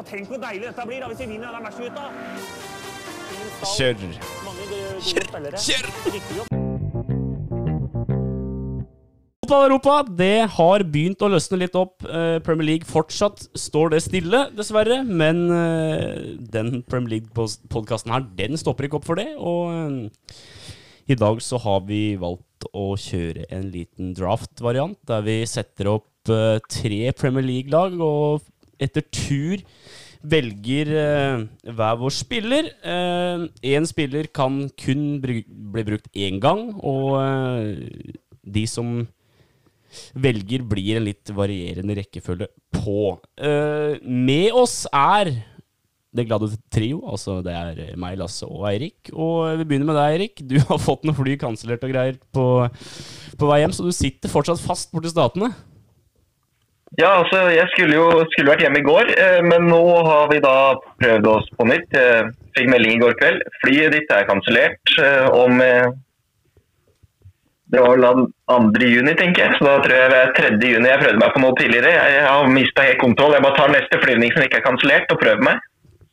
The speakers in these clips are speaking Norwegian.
For tenk hvor deilig dette blir da, hvis vi vinner denne matchen, gutta. Kjør. Kjør! Kjør! Fotball-Europa det har begynt å løsne litt opp. Eh, Premier League fortsatt står det stille, dessverre. Men eh, den Premier League-podkasten her, den stopper ikke opp for det. Og eh, i dag så har vi valgt å kjøre en liten draft-variant, der vi setter opp eh, tre Premier League-lag, og etter tur velger eh, hver vår spiller. Én spiller kan kun bli brukt én gang, og eh, de som velger, blir en litt varierende rekkefølge på. Eh, med oss er det glade trio, altså det er meg, Lasse og Eirik. Og vi begynner med deg, Eirik. Du har fått noen fly kansellert og greier på, på vei hjem, så du sitter fortsatt fast borti Statene. Ja, altså jeg skulle jo skulle vært hjemme i går, eh, men nå har vi da prøvd oss på nytt. Jeg fikk melding i går kveld. Flyet ditt er kansellert eh, om eh, Det var vel 2. juni, tenker jeg. Så da tror jeg det er 3. juni jeg prøvde meg på noe tidligere. Jeg har mista helt kontroll. Jeg bare tar neste flyvning som ikke er kansellert, og prøver meg.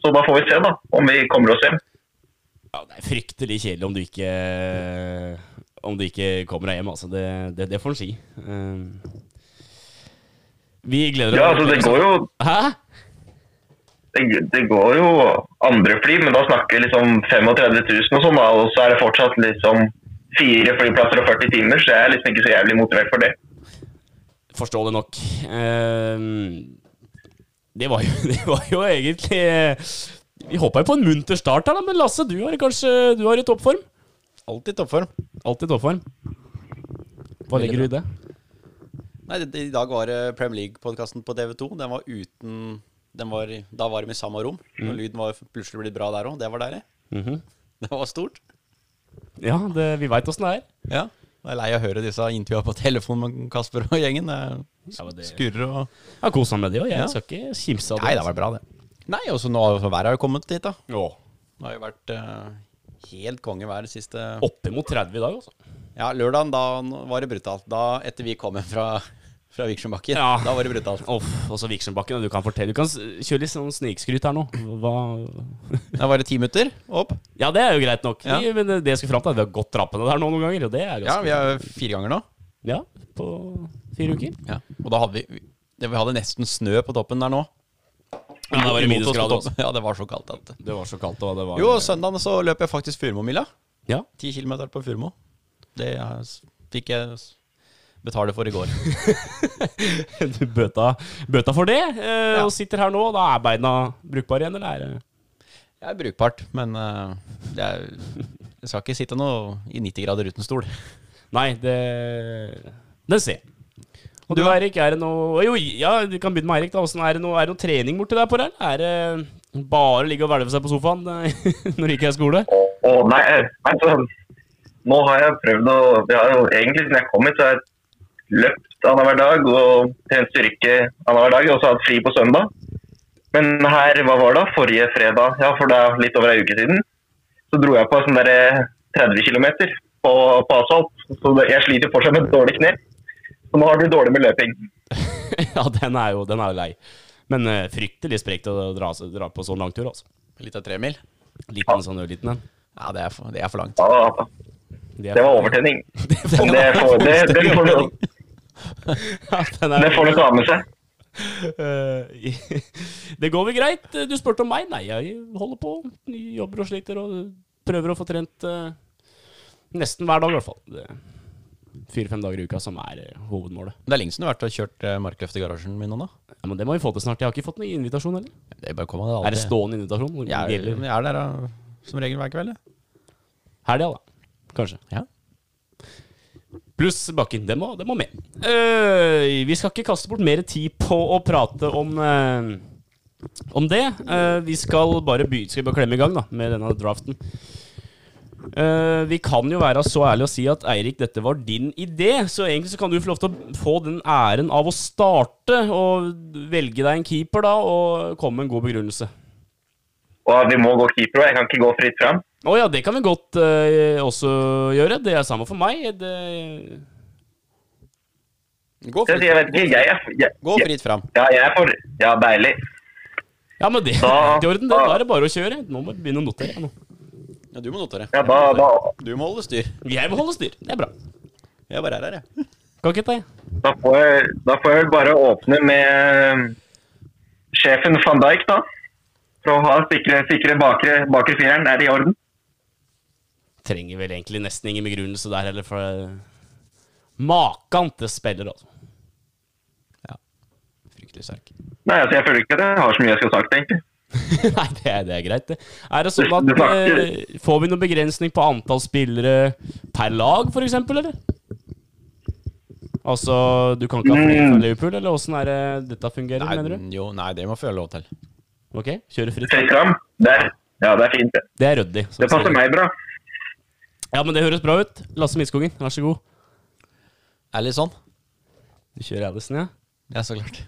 Så da får vi se da, om vi kommer oss hjem. Ja, det er fryktelig kjedelig om du ikke Om du ikke kommer deg hjem, altså. Det, det, det får en si. Eh, vi gleder oss Ja, altså det går jo Hæ? det, det går jo andre fly, men da snakker vi liksom 35 000 og sånn, og så er det fortsatt liksom fire flyplasser og 40 timer, så jeg er liksom ikke så jævlig motivert for det. Forståelig nok. Eh, det, var jo, det var jo egentlig Vi håpa jo på en munter start her, da, men Lasse, du har kanskje Du har i toppform? Alltid toppform. Alltid toppform. Hva legger du i det? Nei, det, I dag var det Premier League-podkasten på TV2. Den var uten den var, Da var de i samme rom. Og lyden var plutselig blitt bra der òg. Det var deilig. -hmm. Det var stort. Ja, det, vi veit åssen det er. Ja. Jeg er lei av å høre disse intervjua på telefon med Kasper og gjengen. Ja, det- skurrer og Jeg har kosa meg med de òg. jeg Ja. skal ikke kimse av det. Nei, det har vært bra, det. Nei, og så nå har været har jo kommet dit, da. Åh, Det har jo vært uh, helt konge vær siste Oppimot 30 i dag, altså. Ja, lørdagen, da var det brutalt. Da, etter vi kom hjem fra, fra Viksjøbakken, Ja. da var det brutalt. Oh, og så Viksjøbakken. Du kan fortelle Du kan kjøre litt sånn snikskryt her nå. Hva Da var det ti minutter opp. Ja, det er jo greit nok. Ja. Men det jeg skal fram til, er at vi har gått trappene der nå noen ganger, og det er Ja, vi er fire ganger nå. Ja, på fire uker. Ja. Og da hadde vi Vi hadde nesten snø på toppen der nå. Ja, det var på minusgrader. også. Ja, det var så kaldt at Det var så kaldt, og det var Jo, søndagen så løp jeg faktisk Furumomila. Ja. Ti kilometer på Furumo. Det fikk jeg betale for i går. Du bøta, bøta for det, eh, Ja. og sitter her nå. Da er beina brukbare igjen, eller er det Jeg er brukbart, men eh, det er, jeg skal ikke sitte nå i 90 grader uten stol. Nei, det Den ser jeg. Og Du, du. Eirik, er det noe Jo, ja, du kan begynne med Eirik. da Hvordan Er det noe, er det noe trening borti der på der? Er det bare å ligge og hvelve seg på sofaen eh, når det ikke er skole? Å, å, nei, altså, nå har jeg prøvd å vi har Egentlig siden jeg kom hit, så har jeg løpt annenhver dag og trent styrke annenhver dag, og så hatt fri på søndag. Men her, hva var det da? Forrige fredag, ja, for det er litt over ei uke siden, så dro jeg på sånn der 30 km på, på asfalt. Så jeg sliter fortsatt med dårlig kne. Så nå har det blitt dårlig med løping. ja, den er jo, den er jo lei. Men uh, fryktelig sprekt å dra, dra på sånn langtur, altså. Litt av tremil. Liten sånn ørliten en. Ja, det er for, det er for langt. Ja, Det, det var overtenning. det, det det, det, det, det, det, Ja, er- det får du ta med seg. Eh, det går vel greit. Du spurte om meg. Nei, jeg holder på. Jobber og sliter og prøver å få trent eh, nesten hver dag, i hvert fall. Fire-fem dager i uka som er eh, hovedmålet. Det er lenge siden du har vært og kjørt uh, markløft i garasjen min nå, da. Ja, men Det må vi få til snart. Jeg har ikke fått noen invitasjon heller. Det er bare komme, det er Er det stående invitasjon? Jeg er, jeg er der uh, som regel hver kveld. jeg. helga, da? Kanskje. Ja. Pluss bakken. Det må, det må med. Uh, vi skal ikke kaste bort mer tid på å prate om uh, om det. Uh, vi skal bare, by skal bare klemme i gang da med denne draften. Vi kan jo være så ærlige å si at Eirik, dette var din idé. Så egentlig så kan du få lov til å få den æren av å starte og velge deg en keeper da og komme med en god begrunnelse. Og vi må gå keeper, og jeg kan ikke gå fritt fram. Å ja, det kan vi godt uh, også gjøre. Det er samme for meg. Det, Gå fritt, jeg, vet ikke, jeg, jeg, jeg, Gå fritt fram. ja, jeg er for Ja, deilig. Ja, men det er Da- i orden. Det. Da er det bare å kjøre. Nå må vi begynne å notere. Nå. Ja, du må notere. Ja, da, da, Du må holde styr. Jeg må holde styr. Det er bra. Jeg bare er her, jeg. Kan ikke det. da, får jeg, da får jeg vel bare åpne med sjefen van Dijk, da. For å ha sikre, sikre bakre, bakre fireren. Er det i orden? Trenger vel egentlig nesten ingen begrunnelse der heller, for eh, Makan til spiller, altså. Fryktelig sterk. Nei, altså jeg føler ikke at jeg har så mye jeg skal ha sagt, egentlig. Nei, det er, det er greit, det. Er det sånn at eh, Får vi noen begrensning på antall spillere per lag, eksempel, eller? Altså, du kan ikke ha flere fra Mm. Liverpool, eller åssen er det dette fungerer, mener du? Jo, nei, det må få lov til. Ok, kjøre fritt. Fritt fram. Der. Ja, det er fint, det. Det er ryddig. Det passer meg bra. Ja, men det høres bra ut. Lasse Midtskogen, vær så god. Alison? Du kjører Alison, ja? Ja, så klart.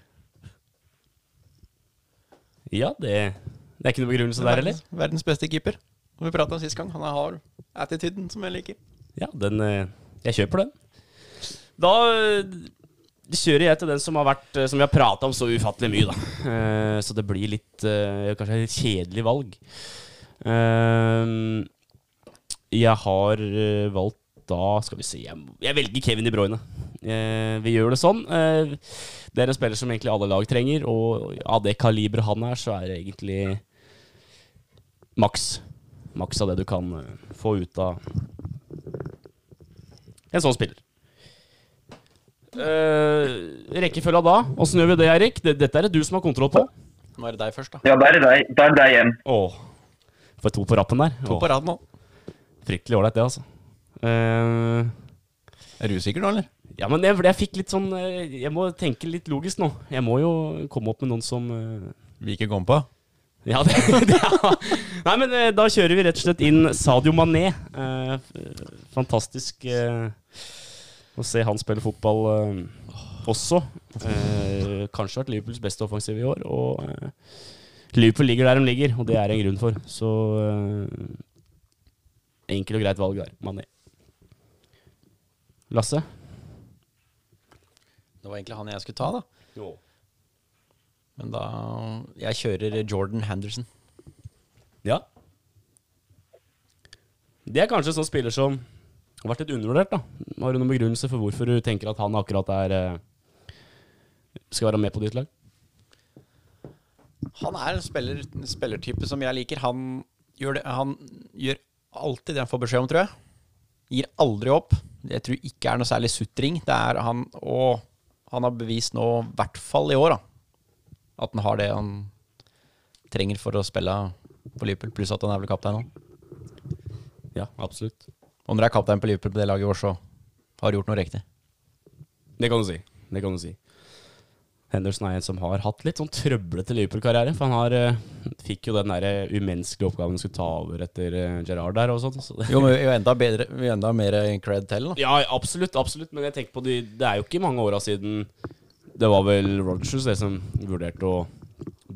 Ja, det, det er ikke noe begrunnelse der heller. Verdens, verdens beste keeper. Som vi prata om sist gang. Han har attituden som jeg liker. Ja, den eh, Jeg kjøper den. Da eh, kjører jeg til den som har vært eh, Som vi har prata om så ufattelig mye, da. Eh, Så det blir litt Kanskje et kjedelig valg. Jeg har eh, valgt da Skal vi se Jeg, jeg velger Kevin De Bruyne. Eh, Vi gjør det sånn. Eh, Det er en spiller som egentlig alle lag trenger, og av det kaliberet han er, så er det egentlig maks. Maks av det du kan eh, få ut av en sånn spiller. Eh, rekkefølga da, åssen gjør vi det, Eirik? Dette er det du som har kontroll på. Nå er det deg først, da. Ja, da er deg, Da er deg igjen. Åh, Får to på rappen der. To på rad nå. Fryktelig ålreit, det, altså. Uh, Er du usikker nå, eller? ja, men jeg, jeg fikk litt sånn eh, Jeg må tenke litt logisk nå. Jeg må jo komme opp med noen som uh, Vi ikke kom på? Ja, det, det ja. Nei, men uh, da kjører vi rett og slett inn Sadio Mané. Fantastisk å se han spille fotball også. Kanskje vært Liverpools beste offensiv i år. Og Liverpool ligger der de ligger, og det er en grunn for. Så enkelt og greit valg der. Mané. Lasse? Det var egentlig han jeg skulle ta, da. Jo. Men da Jeg kjører Jordan Henderson. Ja. Det er kanskje en sånn spiller som har vært litt undervurdert. da. Har du noen begrunnelse for hvorfor du tenker at han akkurat er eh, skal være med på ditt lag? Han er en spiller, spillertype som jeg liker. Han gjør, det, han gjør alltid det han får beskjed om, tror jeg. Gir aldri opp. Jeg tror ikke er noe særlig sutring. Det er han Og han har bevist nå, i hvert fall i år, da, at han har det han trenger for å spille på Liverpool, pluss at han er vel kaptein nå. Ja, absolutt. Og når du er kaptein på Liverpool på det laget i år, så har du gjort noe riktig. Det kan du si. Det kan du si. Henderson er en som har hatt litt sånn trøblete Liverpool-karriere. For han har, uh, fikk jo den der eh, umenneskelige oppgaven han skulle ta over etter uh, Gerrard der og sånt. Så det, Jo, men er jo enda, bedre, vi er enda mer cred til, da. Ja, absolutt, absolutt. Men jeg tenker på de, det er jo ikke mange åra siden Det var vel Rogers det som vurderte å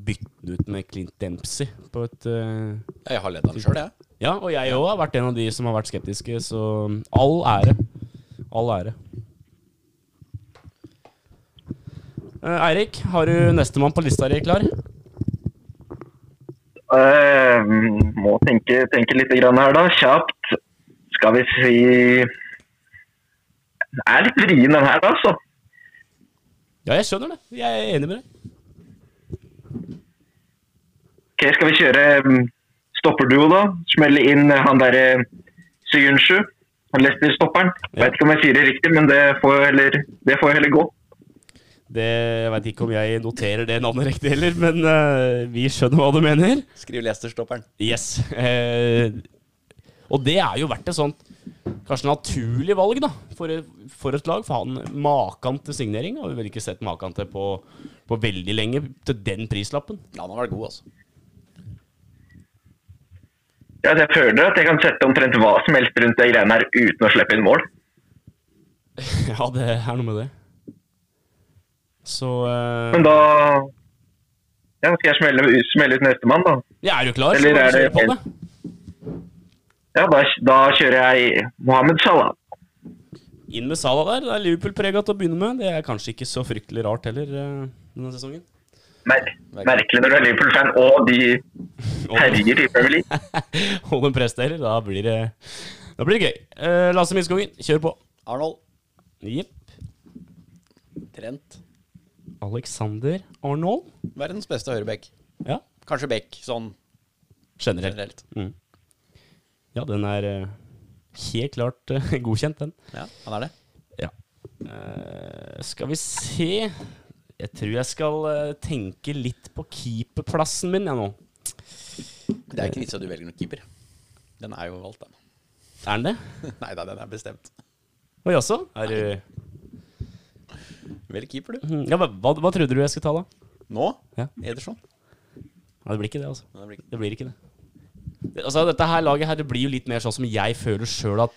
bytte ut med Clint Dempsey på et uh, Jeg har ledd han sjøl, jeg. Ja, og jeg òg har vært en av de som har vært skeptiske, så all ære. All ære. Eh, Eirik, har du nestemann på lista di klar? Uh, må tenke, tenke litt grann her, da. Kjapt. Skal vi si Jeg er litt vrien, den her, altså. Ja, jeg skjønner det. Jeg er enig med deg. Ok, Skal vi kjøre mm, stopperduo, da? Smelle inn eh, han derre Syunshu. lester stopperen. Ja. Vet ikke om jeg sier det riktig, men det får heller, det får heller gå. Det, jeg veit ikke om jeg noterer det navnet riktig heller, men uh, vi skjønner hva du mener. Skriv Leicester-stopperen. Yes. Uh, og det er jo verdt et sånt kanskje naturlig valg da, for, for et lag. For han maken til signering har vi vel ikke sett maken til på, på veldig lenge, til den prislappen. Ja, han har vært god, altså. Ja, jeg føler at jeg kan sette omtrent hva som helst rundt de greiene her uten å slippe inn mål. Ja, det er noe med det. Så uh... Men da ja, skal jeg smelle, smelle ut nestemann, da? ja, Er du klar? Eller Så er det- på det. Ja, da, da kjører jeg Mohammed Salah. Inn med Salah der. Det er Liverpool-prega til å begynne med. Det er kanskje ikke så fryktelig rart heller eh, denne sesongen. mer merkelig når du er Liverpool-fan og de herjer i Premier League. og de presterer. Da blir det, da blir det gøy. Eh, Lasse Midtskogen, kjør på. Arnold. Jepp. Trent. Alexander Arnold. Verdens beste høyreback. Ja, Kanskje back, sånn generelt. generelt. Mm. Ja, den er eh, helt klart eh, godkjent, den. Ja, han er det. Ja. Uh, skal vi se Jeg tror jeg skal tenke litt på keeperplassen min, jeg nå. Det er ikke vits at du velger noen keeper. Den er jo valgt, den. Er den det? Nei da, den er bestemt. Å jaså? Er du Velg keeper, du. Mhm. ja, hva, hva, hva trodde du jeg skulle ta, da? Nå? Ja. Ederson. Nei, det blir ikke det, altså. Nei, det blir ikke- Det blir ikke det. det altså, dette her laget her, det blir jo litt mer sånn som jeg føler sjøl at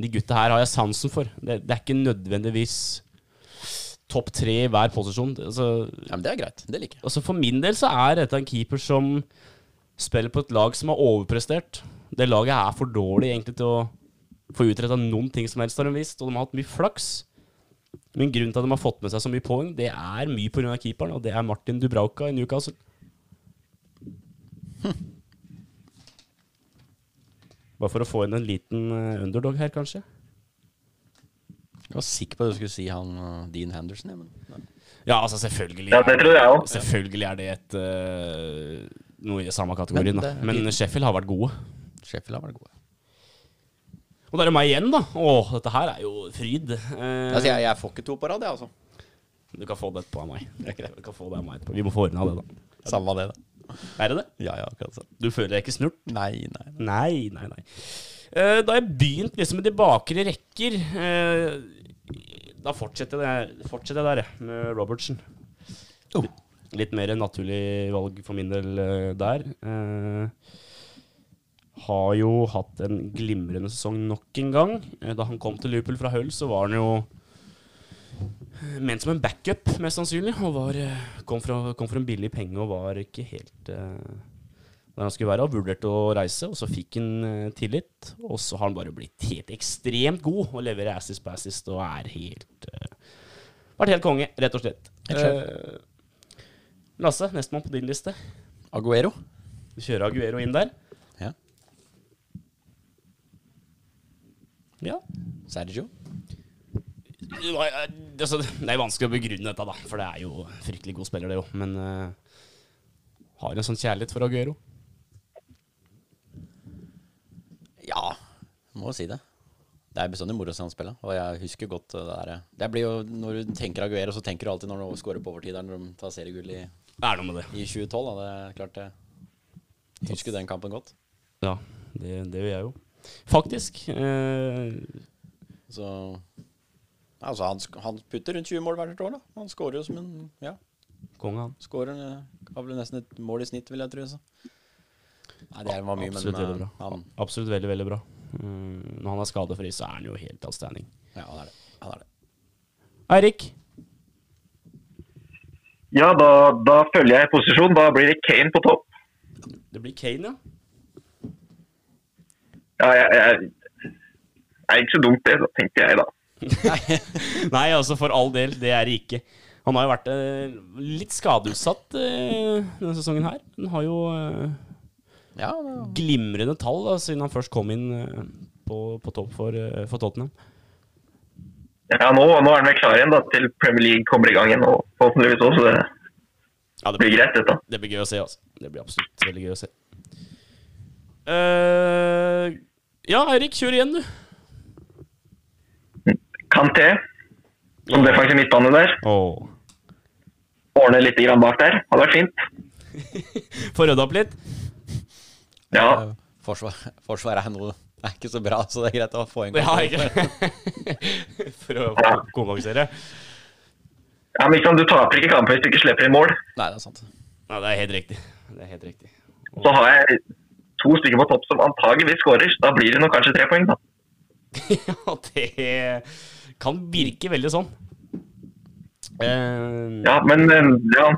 de gutta her har jeg sansen for. Det, det er ikke nødvendigvis topp tre i hver posisjon. Altså, Ja, men det er greit. Det liker jeg. altså For min del så er dette en keeper som spiller på et lag som har overprestert. Det laget er for dårlig egentlig til å få utretta noen ting som helst, har de visst. Og de har hatt mye flaks. Men grunnen til at de har fått med seg så mye poeng, det er mye pga. keeperen, og det er Martin Dubrauka i Newcastle. Bare for å få inn en liten eh, underdog her, kanskje. Jeg var sikker på at du skulle si han uh, Dean Henderson. Ja, men, Ja, altså selvfølgelig. Ja, det tror jeg også. Selvfølgelig er det et uh, noe i samme kategorien, Men det da. Men. Sheffield har vært gode. Sheffield har vært gode. Og da er det meg igjen, da. Åh, dette her er jo fryd. Eh, Altså, jeg, jeg får ikke to på rad, jeg, altså. Du kan få det etterpå av meg. Du kan få det av meg etterpå. Vi må få ordna det, da. Samme det, da. Er det det? Ja, ja, akkurat sånn. Du føler deg ikke snurt? Nei, nei. nei. Nei, nei. Eh, da jeg begynt liksom med de bakre rekker. eh, da fortsetter jeg, fortsetter jeg der, jeg, med Robertsen. Oh. Litt mer naturlig valg for min del eh, der. Eh, har jo hatt en glimrende sesong nok en gang. Eh, da han kom til Liverpool fra Hull, så var han jo eh, ment som en backup, mest sannsynlig. Og var, eh, kom, fra, kom for en billig penge og var ikke helt uh, der han skulle være, og vurderte å reise. Og så fikk han uh, tillit, og så har han bare blitt helt ekstremt god og leverer assist på assist og er helt uh, Vært helt konge, rett og slett. Eh, Lasse, nestemann på din liste. Aguero. Du kjører Aguero inn der. Ja. Ja. Sergio. Eh, Altså, det er vanskelig å begrunne dette, da, for det er jo fryktelig god spiller, det jo. Men uh, har en sånn kjærlighet for Aguero. Ja, må jo si det. Det er bestandig moro å se han spille, og jeg husker godt det der. Det blir jo, Når du tenker Aguero, så tenker du alltid når du scorer på overtid, der når de tar seriegull i, Det det. i 2012. Da. Det er klart det. Husker den kampen godt. Ja, det, det gjør jeg jo. Faktisk. Eh, Så Altså, han, han putter rundt 20 mål hvert år, da. Han skårer jo som en Ja, konge, han. scorer eh, Har vel nesten et mål i snitt, vil jeg tro. Så. Nei, det var mye, Absolutt men veldig eh, bra. han Absolutt veldig, veldig bra. Mm, når han er skadefri, så er han jo helt outstanding. Ja, han er det. Han er det. Eirik? Ja, da, da følger jeg posisjon. Da blir det Kane på topp. Det blir Kane, ja. Ja, jeg, jeg, det er ikke så dumt det, da, tenkte jeg da. Nei, altså, for all del, det er det ikke. Han har jo vært eh, litt skadeutsatt eh, denne sesongen her. Han har jo eh, Ja, det- glimrende tall da, siden han først kom inn eh, på, på topp for, eh, for Tottenham. Ja, nå, nå er han vel klar igjen da, til Premier League kommer i gang igjen. og forhåpentligvis også, så det Ja, det blir greit, dette. Det blir gøy å se, altså. Det blir absolutt veldig gøy å se. Eh, ja, Eirik, kjør igjen, du. Kanté, som defensiv midtbane der. Oh. Ordne litt grann bak der. Hadde vært fint. Få rydda opp litt. Ja, Forsvar, forsvaret er noe er ikke så bra, så det er greit å få en Ja, For å ja. kompensere. ja men liksom, du taper ikke kampen hvis du ikke slipper inn mål. Nei, det er sant. Ja, det er helt riktig. Det er helt riktig. Så har jeg to stykker på topp som antageligvis skårer. Da blir det nok kanskje tre poeng, da. Ja, det kan virke veldig sånn. Uh... Ja, men eh, ja.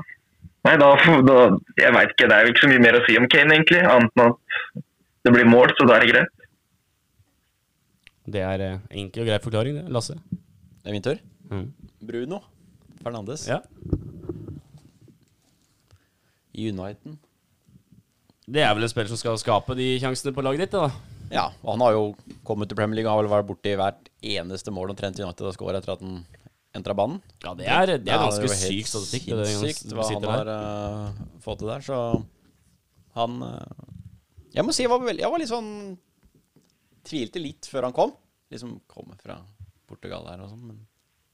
Nei, da, da Jeg veit ikke. Det er jo ikke så mye mer å si om Kane, egentlig. Annet enn at det blir mål, så da er det greit. Det er eh, enkel og grei forklaring, det, Lasse. Det er min tur. Mm. Bruno Fernandes. Ja. Uniten. Det er vel en spiller som skal skape de sjansene på laget ditt, da. Ja, og han har jo kommet til Premier League og har vel vært borti hvert eneste mål omtrent United har skåret etter at han entra banen. Ja, det er, det er Ja, ganske sykt syk statistikk. det Sinnssykt hva han har eh, fått til der, så han uh, Jeg må si jeg var, veldig, jeg var litt sånn Tvilte litt før han kom. Liksom kom fra Portugal der og sånn, men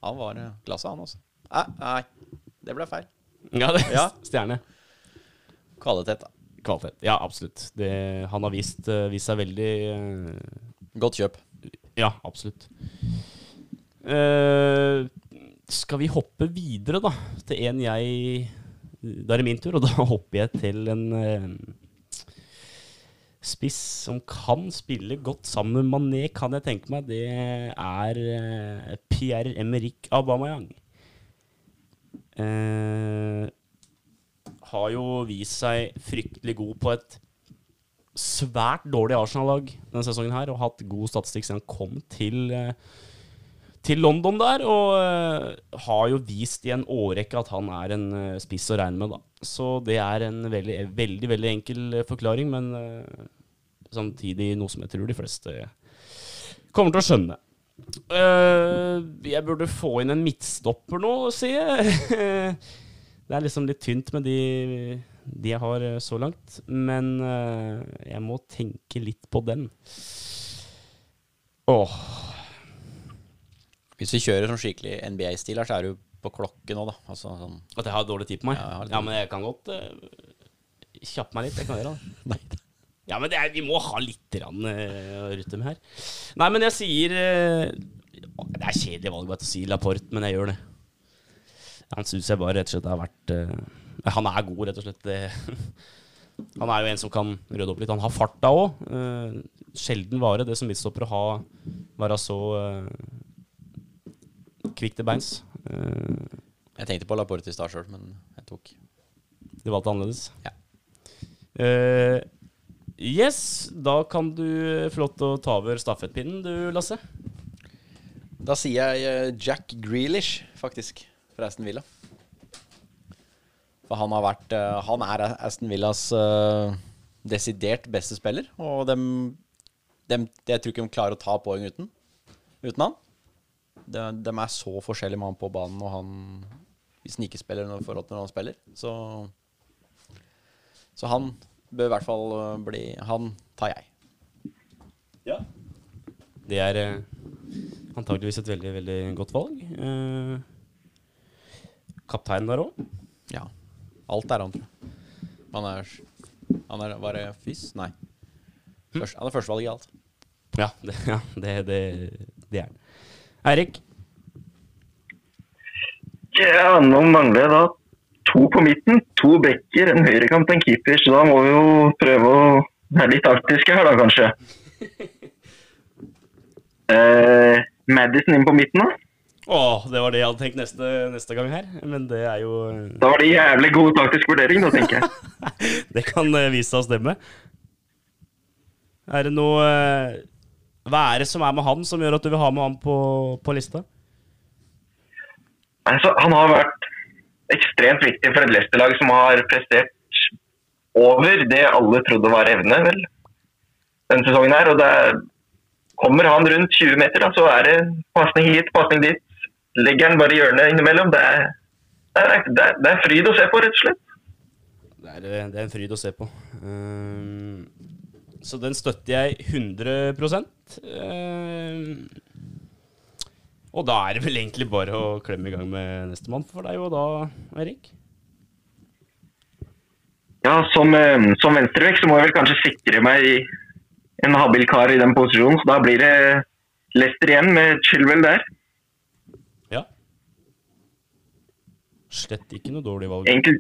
han var uh, klasse, han også. Nei, nei, det ble feil. Ja, det er Ja. stjerne. Kvalitet, da. Kvalitet. Ja, absolutt. Det, han har vist, eh, vist seg veldig eh, Godt kjøp. Ja, absolutt. Uh, skal vi hoppe videre, da? Til en jeg Da er det min tur, og da hopper jeg til en uh, spiss som kan spille godt sammen med Mané, kan jeg tenke meg. Det er uh, Pierre-Emerick Aubameyang. Eh, har jo vist seg fryktelig god på et svært dårlig Arsenal-lag denne sesongen her, og hatt god statistikk siden han kom til, eh, til London der. Og eh, har jo vist i en årrekke at han er en eh, spiss å regne med, da. Så det er en veldig, veldig, veldig enkel forklaring, men samtidig noe som jeg tror de fleste kommer til å skjønne. Jeg burde få inn en midtstopper nå, sier jeg. det er liksom litt tynt med de, de jeg har eh, så langt. Men eh, jeg må tenke litt på den. Åh. Hvis vi kjører sånn skikkelig NBA-stil her, så er du på klokke nå, da. Altså sånn At jeg har dårlig tid på meg? Ja, Ja, men jeg kan godt uh, kjappe meg litt. Jeg kan gjøre det. Nei. Ja, men det er, vi må ha litt rann, uh, rutte med her. Nei, men jeg sier uh, Det er kjedelig valg bare å si Laporte, men jeg gjør det. Han syns jeg bare rett og slett har vært uh, Han er god, rett og slett. Han er jo en som kan rydde opp litt. Han har farta òg. sjelden vare det som midtstopper å ha være så uh, kvikk til beins. Eh, Jeg tenkte på Laporte i stad sjøl, men jeg tok det valgte annerledes. Ja. Eh, yes, da kan du få lov til å ta over stafettpinnen, du, Lasse. Da sier jeg eh, Jack Grealish, faktisk, fra Aston Villa. For han har vært eh, Han er Aston Villas eh, desidert beste spiller, og dem, dem Jeg tror ikke de klarer å ta poeng uten, uten han. De, de er så forskjellige med han på banen, og han hvis han ikke spiller noe forhold til når han spiller. Så, så han bør i hvert fall eh, bli Han tar jeg. Ja. Det er eh, antageligvis et veldig, veldig godt valg. Eh, kaptein der òg. Ja. Alt er han, tror jeg. Han er Han er Var det FIS? Nei. Først, han er førstevalg i alt. Ja, det, ja det, det, det er han. Eirik. Ja, nå mangler jeg da to på midten. To bekker, en høyrekant, en keeper. Så da må vi jo prøve å være litt arktiske her, da, kanskje. Eh, Madison inn på midten, da. Å, det var det jeg hadde tenkt neste, neste gang her. Men det er jo Da var det jævlig god taktisk vurdering, da, tenker jeg. Det kan eh, vise seg å stemme. Er det noe eh, Hva er det som er med han som gjør at du vil ha med han på, på lista? Altså, han har vært ekstremt viktig for et Leicester-lag som har prestert over det alle trodde var evne, vel, denne sesongen her. Og det er, kommer han rundt 20 meter, da, så er det pasning hit, pasning dit. Legger han bare i hjørnet innimellom. Det er, det, er, det, er, det er fryd å se på, rett og slett. Det er, eh, det er en fryd å se på. Um, så den støtter jeg 100% Ehm, Og da er det vel egentlig bare å klemme i gang med nestemann for deg og da, Eirik? Ja, som, eh, som venstrevekk så må jeg vel kanskje sikre meg en habil kar i den posisjonen. Så da blir det Lester igjen med Chilwell der. Ja. Slett ikke noe dårlig valg. Egentlig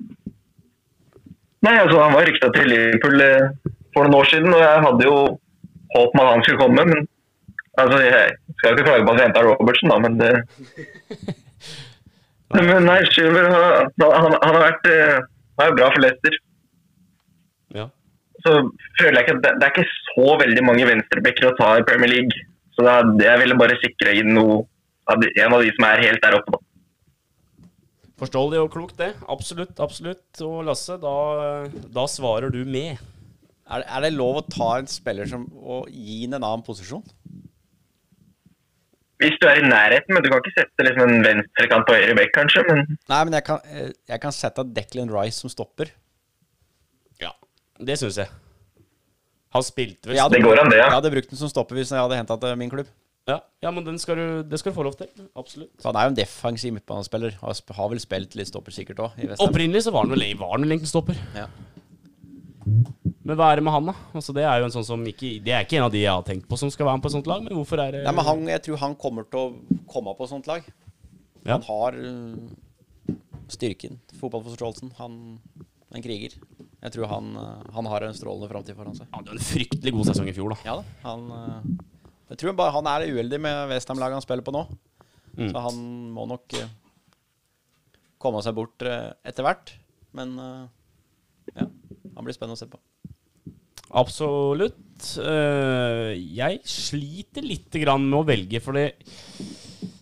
Nei, altså han var rykta til Liverpool eh, for noen år siden, og jeg hadde jo håp om at han skulle komme. Men altså, jeg skal ikke klage på at jeg henta Robertsen, da, men det Men nei, Chilwell han, han, han har vært eh, han er bra for Leicester. Ja. Så føler jeg ikke at det, det er ikke så veldig mange venstrebacker å ta i Premier League. Så det er, jeg ville bare sikre inn noe en av de som er helt der oppe. Forståelig og klokt, det. Absolutt, absolutt. Og Lasse, da, da svarer du med. Er, det- er det lov å ta en spiller som, og gi ham en annen posisjon? Hvis du er i nærheten, men du kan ikke sette liksom en venstrekant på høyre bekk, kanskje. Men Nei, men jeg kan, eh, jeg kan sette Declan Rice som stopper. Ja, det syns jeg. Han spilte vel Jeg hadde, Det går an, det, ja. Jeg hadde brukt den som stopper hvis jeg hadde henta til min klubb. Ja, ja, men den skal du, det skal du få lov til. Absolutt. Så han er jo en defensiv midtbanespiller. Har, har vel spilt litt stopper sikkert òg. Opprinnelig så var han vel var han vel egentlig stopper. Ja. Men hva er det med han, da? Altså, det er jo en sånn som ikke Det er ikke en av de jeg har tenkt på som skal være med på et sånt lag, men hvorfor er det Nei, men han, jeg tror han kommer til å komme på et sånt lag. Ja. Han har øh, styrken, fotballforståelsen. Han er en kriger. Jeg tror han, øh, han har en strålende framtid foran seg. Han hadde jo en fryktelig god sesong i fjor, da. Ja da. Han, øh, jeg tror bare han er uheldig med Westham-laget han spiller på nå. Mm. Så han må nok øh, komme seg bort øh, etter hvert. Men øh, ja, han blir spennende å se på. Absolutt. Eh, jeg sliter litt grann med å velge, for det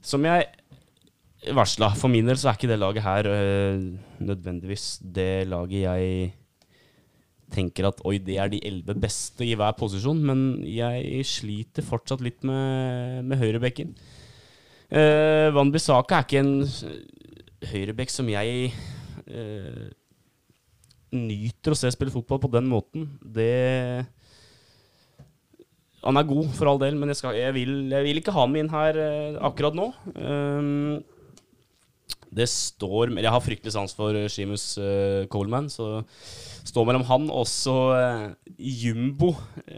Som jeg varsla, for min del så er ikke det laget her eh, nødvendigvis det laget jeg tenker at oi, det er de elleve beste i hver posisjon, men jeg sliter fortsatt litt med, med høyrebekken. Uh, Van Bissaka er ikke en høyrebekk som jeg uh, nyter å se spille fotball på den måten. Det Han er god, for all del, men jeg, skal, jeg, vil, jeg vil ikke ha ham inn her uh, akkurat nå. Um, det står Jeg har fryktelig sans for uh, Seamus eh, Coleman, så står mellom han og også uh, Jumbo,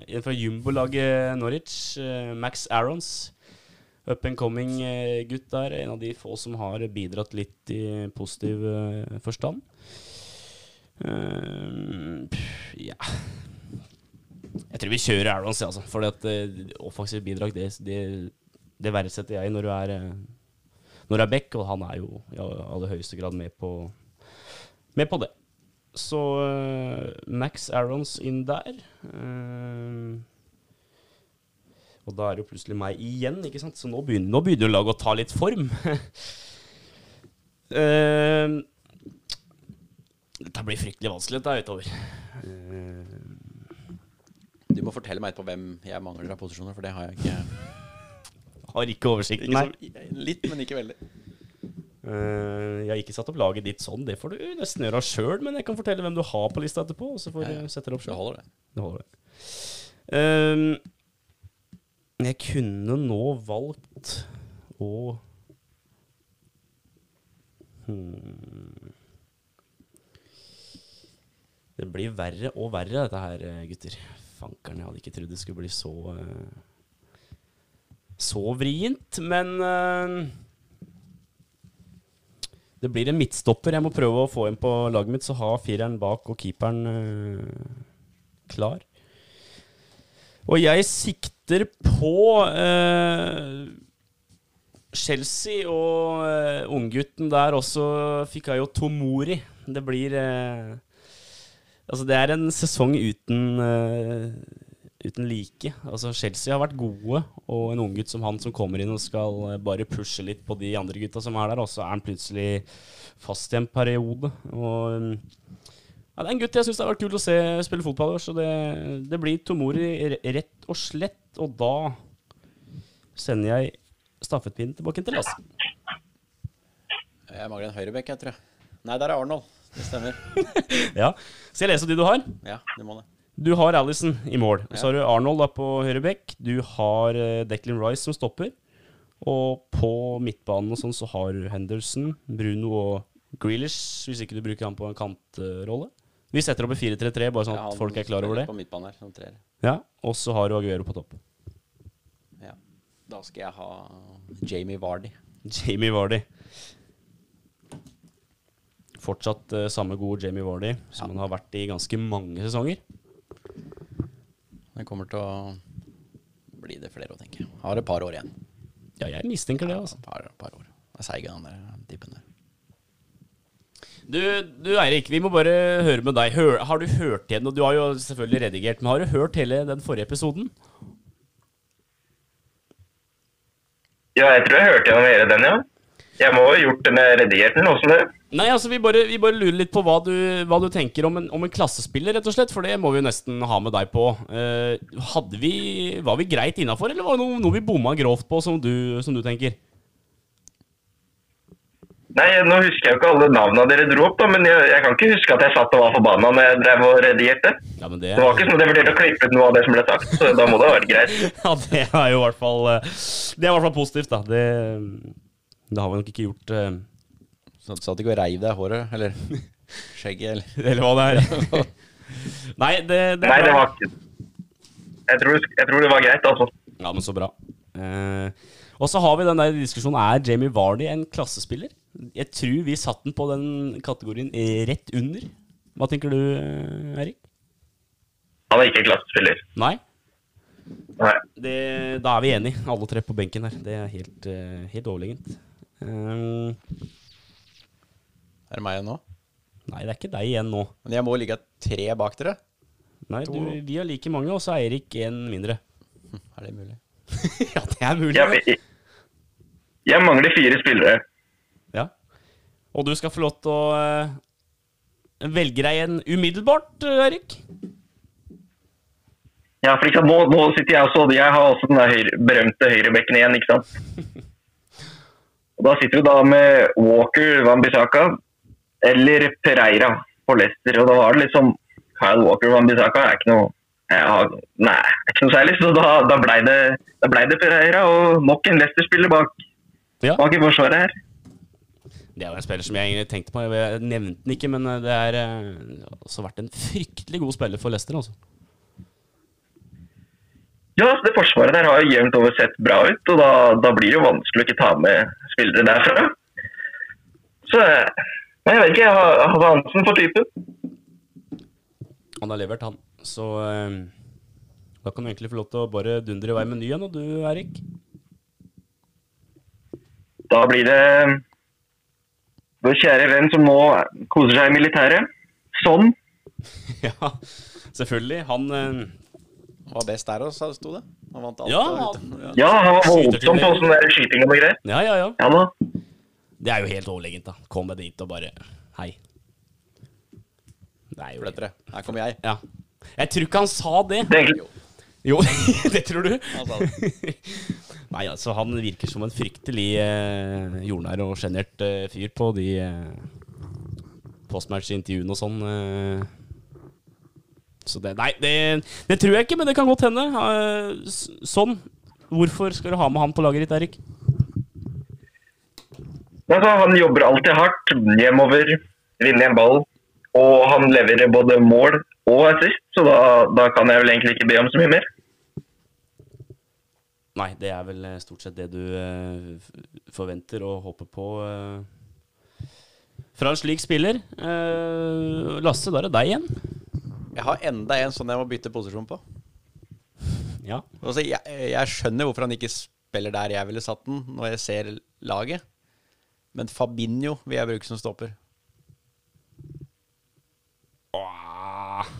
en fra Jumbo-laget Norwich, Uh, Max Arons. Up and coming eh, gutt der. En av de få som har bidratt litt i positiv eh, forstand. Ehm, ja Jeg tror vi kjører Arons, altså. For uh, offensivt bidrag, det, det, det verdsetter jeg når du er eh, Når det er back, og han er jo i aller høyeste grad med på, med på det. Så eh, Max Arons inn der. Ehm, og da er det jo plutselig meg igjen, ikke sant? Så nå begynner, nå begynner laget å ta litt form. uh, dette blir fryktelig vanskelig dette utover. Uh, Du må fortelle meg etterpå hvem jeg mangler av posisjoner, for det har jeg ikke. Har ikke nei. så, litt, men ikke veldig. Uh, jeg har ikke satt opp laget ditt sånn, det får du nesten gjøre sjøl, men jeg kan fortelle hvem du har på lista etterpå, og så får du sette det opp sjøl. holder, det. Det holder, det. Um, jeg kunne nå valgt å hmm. Det blir verre og verre, dette her, eh, gutter. Fankeren, jeg hadde ikke trodd det skulle bli så eh, Så vrient, men eh, det blir en midtstopper jeg må prøve å få inn på laget mitt, så ha fireren bak og keeperen eh, klar. Og jeg sikter på eh, Chelsea og eh, unggutten der også fikk jeg jo Tomori. Det blir Altså, det er en sesong uten uten like. Altså, Chelsea har vært gode, og en unggutt som han som kommer inn og skal eh, bare pushe litt på de andre gutta som er der, og så er han plutselig fast i en periode. Og mm, ja, det er en gutt jeg syns det har vært kult å se spille fotball i år, så det, det blir Tomori rett og slett. Og da sender jeg stafettpinnen tilbake til Lasse. Jeg mangler en høyrebekk, jeg tror jeg. Nei, der er Arnold. Det stemmer. Ja. Skal jeg lese de du har? Ja, du må det. Du har Alison i mål. Ja. Så har du Arnold da på høyre. Du har eh, Declan Rice som stopper. Og på midtbanen og sånn så har du Henderson, Bruno og Grealish, hvis ikke du bruker han på en kantrolle. Vi setter opp i 4-3-3, bare sånn at ja, folk er klar over det. På midtbanen her, som treer. Ja, Og så har du Aguero på topp. Ja. Da skal jeg ha Jamie Vardy. Jamie Vardy. Fortsatt uh, samme gode Jamie Vardy, som han har vært i ganske mange sesonger. Det kommer til å bli det flere å tenke. Har et par år igjen. Ja, jeg mistenker det, altså. Et par, par år. Det er seig, den der typen der. Du, du Eirik, vi må bare høre med deg. Hør, har du hørt igjen, og du har jo selvfølgelig redigert, men har du hørt hele den forrige episoden? Ja, jeg tror jeg hørte gjennom hele den, ja. Jeg må ha gjort den med den, åssen det? Nei, altså vi bare, vi bare lurer litt på hva du, hva du tenker om en, om en klassespiller, rett og slett. For det må vi jo nesten ha med deg på. Eh, hadde vi, var vi greit innafor, eller var det noe, noe vi bomma grovt på, som du, som du tenker? Nei, nå husker jeg jo ikke alle navnene dere dro opp, da, men jeg, jeg kan ikke huske at jeg satt og var forbanna når jeg drev og redigerte. Ja, men det, Det var ikke sånn at jeg vurderte å klippe ut noe av det som ble sagt, så da må det ha vært greit. ja, det er jo i hvert fall eh, Det er i hvert fall positivt, da. Det, det har vi nok ikke gjort, eh, Så du satt ikke og reiv deg håret, eller skjegget, eller eller hva det er. Nei, det, det Nei, det var ikke jeg tror, jeg tror det var greit, altså. Ja, men så bra. Eh, og så har vi den der diskusjonen Er Jamie Vardy en klassespiller. Jeg tror vi satte den på den kategorien rett under. Hva tenker du, Erik? Han er ikke klassespiller. Nei? Nei. Det, da er vi enige, alle tre på benken her. Det er helt, eh, helt overlegent. Eh, Er det meg igjen nå? nei, det er ikke deg igjen nå. Men jeg må ligge tre bak dere. Nei, du, Vi har like mange, og så er Erik en mindre. Er det mulig? ja, det er mulig. Jeg, jeg, mangler fire spillere. Ja. Og du skal få lov til å uh, velge deg en umiddelbart, Eirik. Erik. Ja, for ikke sant, nå, nå sitter jeg også, jeg har også den der høyre, berømte høyrebekken igjen, ikke sant? Og da sitter du da med Walker, Wambisaka eller Pereira på Leicester, og da var det liksom Kyle Walker, Wambisaka er ikke noe ja, Nei, ikke noe særlig, så da, da blei det, da ble det Pereira og nok en Leicester-spiller bak, Ja. bak i forsvaret her. Det er jo en spiller som jeg egentlig tenkte på. Jeg nevnte den ikke, men eh, det er eh, også vært en fryktelig god spiller for Leicester. Altså. Ja, så det forsvaret der har jo jevnt over sett bra ut, og da, da blir det jo vanskelig å ikke ta med spillere derfra. Så Nei, jeg vet ikke, jeg har, jeg har Hansen for typen. Han har levert, han. Så eh, da kan du egentlig få lov til å bare dundre i vei med ny en, og du, Erik? Da blir det vår kjære venn som nå koser seg i militæret. Sånn. ja, selvfølgelig. Han eh, Han var best der òg, sto det. Han vant alt. Ja, Ja, han var voldsom på sånn skyting og noe greier. Ja, ja, ja. Ja da. Det er jo helt overlegent, da. Komme dit og bare Hei. Det er jo Ble. Her kommer jeg. Ja. Jeg tror ikke han sa det. Det er Jo, det tror du? Han sa det. Nei, altså, han virker som en fryktelig eh, jordnær og sjenert eh, fyr på de eh, postmatch-intervjuene og sånn. Eh. Så det Nei, det, det tror jeg ikke, men det kan godt hende. Eh, sånn. Hvorfor skal du ha med han på laget ditt, Erik? altså, han jobber alltid hardt, hjemover, vinner en ball. Og han leverer både mål og assist, så da, da kan jeg vel egentlig ikke be om så mye mer. Nei, det er vel eh, stort sett det du eh, forventer og håper på fra en slik spiller. Lasse, da er det deg igjen. Jeg har enda en sånn jeg må bytte posisjon på. Ja. Altså, jeg, jeg skjønner hvorfor han ikke spiller der jeg ville satt den, når jeg ser laget. Men Fabinho vil jeg bruke som stopper. Åh.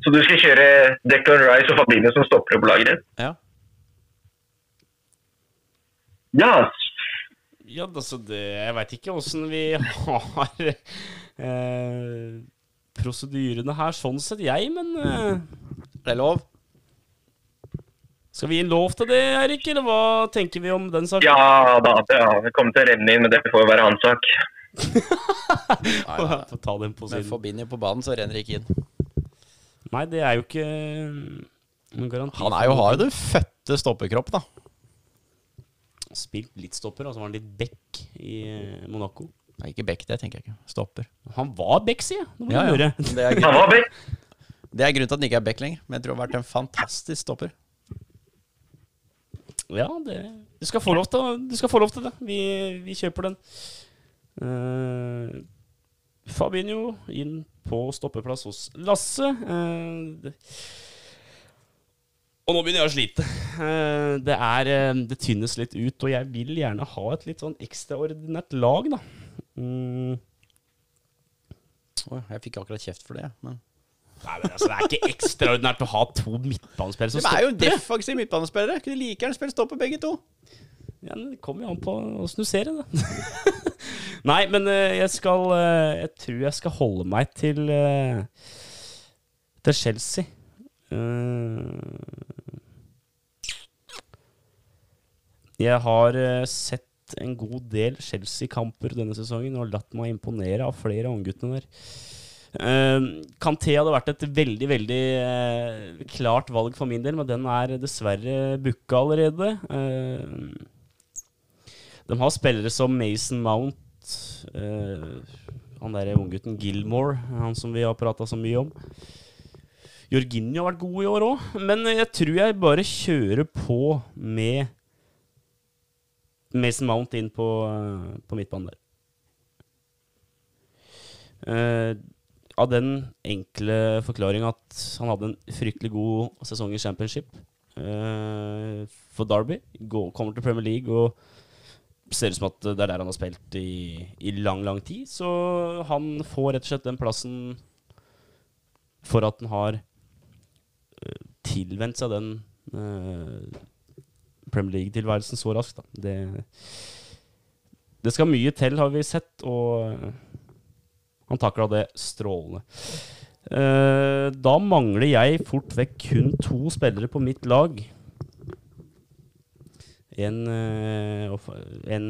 Så du skal kjøre Declan Rice og Fabinho som stopper på laget? Ja. Ja, Ja, altså det Jeg veit ikke åssen vi har eh, prosedyrene her, sånn sett, jeg, men uh, Det er lov. Skal vi gi en lov til det, Erik, eller hva tenker vi om den saken? ja da. Ja, det kommer til å renne inn, men det får jo være hans sak. Nei, nei. Få ta den på Med siden. Fabinho på banen, så renner det ikke inn. Nei, det er jo ikke noen garanti. Han er jo, har jo den fødte stoppekropp, da. Spilt litt stopper, og så var han litt back i eh, Monaco. Nei, ikke back, det tenker jeg ikke. Stopper. Han var back, sier jeg. Ja, ja. Det, er Han var back. det er grunnen til at han ikke er back lenger. Men jeg tror han har vært en fantastisk stopper. Ja, det, du, skal få lov til, du skal få lov til det. Vi, vi kjøper den. Uh, Fabinho inn på stoppeplass hos Lasse. Uh, og nå begynner jeg å slite. Eh, det, er, det tynnes litt ut, og jeg vil gjerne ha et litt sånn ekstraordinært lag, da. Mm, jeg fikk akkurat kjeft for det, men nei, men altså, det er ikke ekstraordinært å ha to midtbanespillere som Det er jo defensive stopper. defensiv midtbanespillere. Kunne like gjerne spilt stopper, begge to. Ja, Det kommer jo an på åssen du ser det, da. Nei, men eh, jeg skal eh, Jeg tror jeg skal holde meg til eh, Til Chelsea. Eh, jeg har eh, en god del Chelsea-kamper denne sesongen og latt meg imponere av flere av ungguttene der. Uh, Kanté hadde vært et veldig, veldig uh, klart valg for min del, men den er dessverre booka allerede. Uh, de har spillere som Mason Mount, han derre unggutten Gilmore, han som vi har prata så mye om. Jorginho har vært god i år òg, men jeg tror jeg bare kjører på med Mason Mount inn på, eh, på midtbanen der. Uh, av den enkle forklaring at han hadde en fryktelig god sesong i championship uh, for Derby. Går, kommer til Premier League og ser ut som at det er der han har spilt i, i lang, lang tid. Så han får rett og slett den plassen for at han har uh, tilvendt seg den Premier League-tilværelsen så raskt. Da. Det, det skal mye til, har vi sett, og han takla det strålende. Eh, da mangler jeg fort vekk kun to spillere på mitt lag. En, eh, en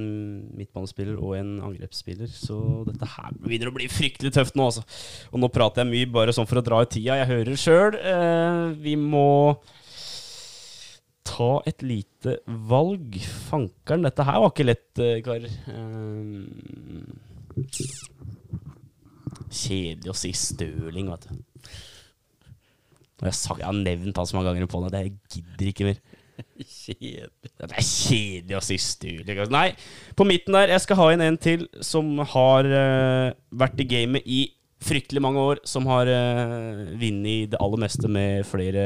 midtbanespiller og en angrepsspiller. Så dette her begynner å bli fryktelig tøft nå, altså. Og nå prater jeg mye bare sånn for å dra ut tida. Jeg hører sjøl. Eh, vi må ta et lite valg. Fankeren, dette her var ikke lett, Kar. karer. Eh, kjedelig å si Støling, vet du. Og Jeg, jeg har nevnt han så mange ganger på det. Jeg gidder ikke mer. Kjedelig. Det er kjedelig å si støling, altså. Nei, på midten der, jeg skal ha inn en til som har eh, vært i gamet i fryktelig mange år. Som har uh, vunnet det aller meste med flere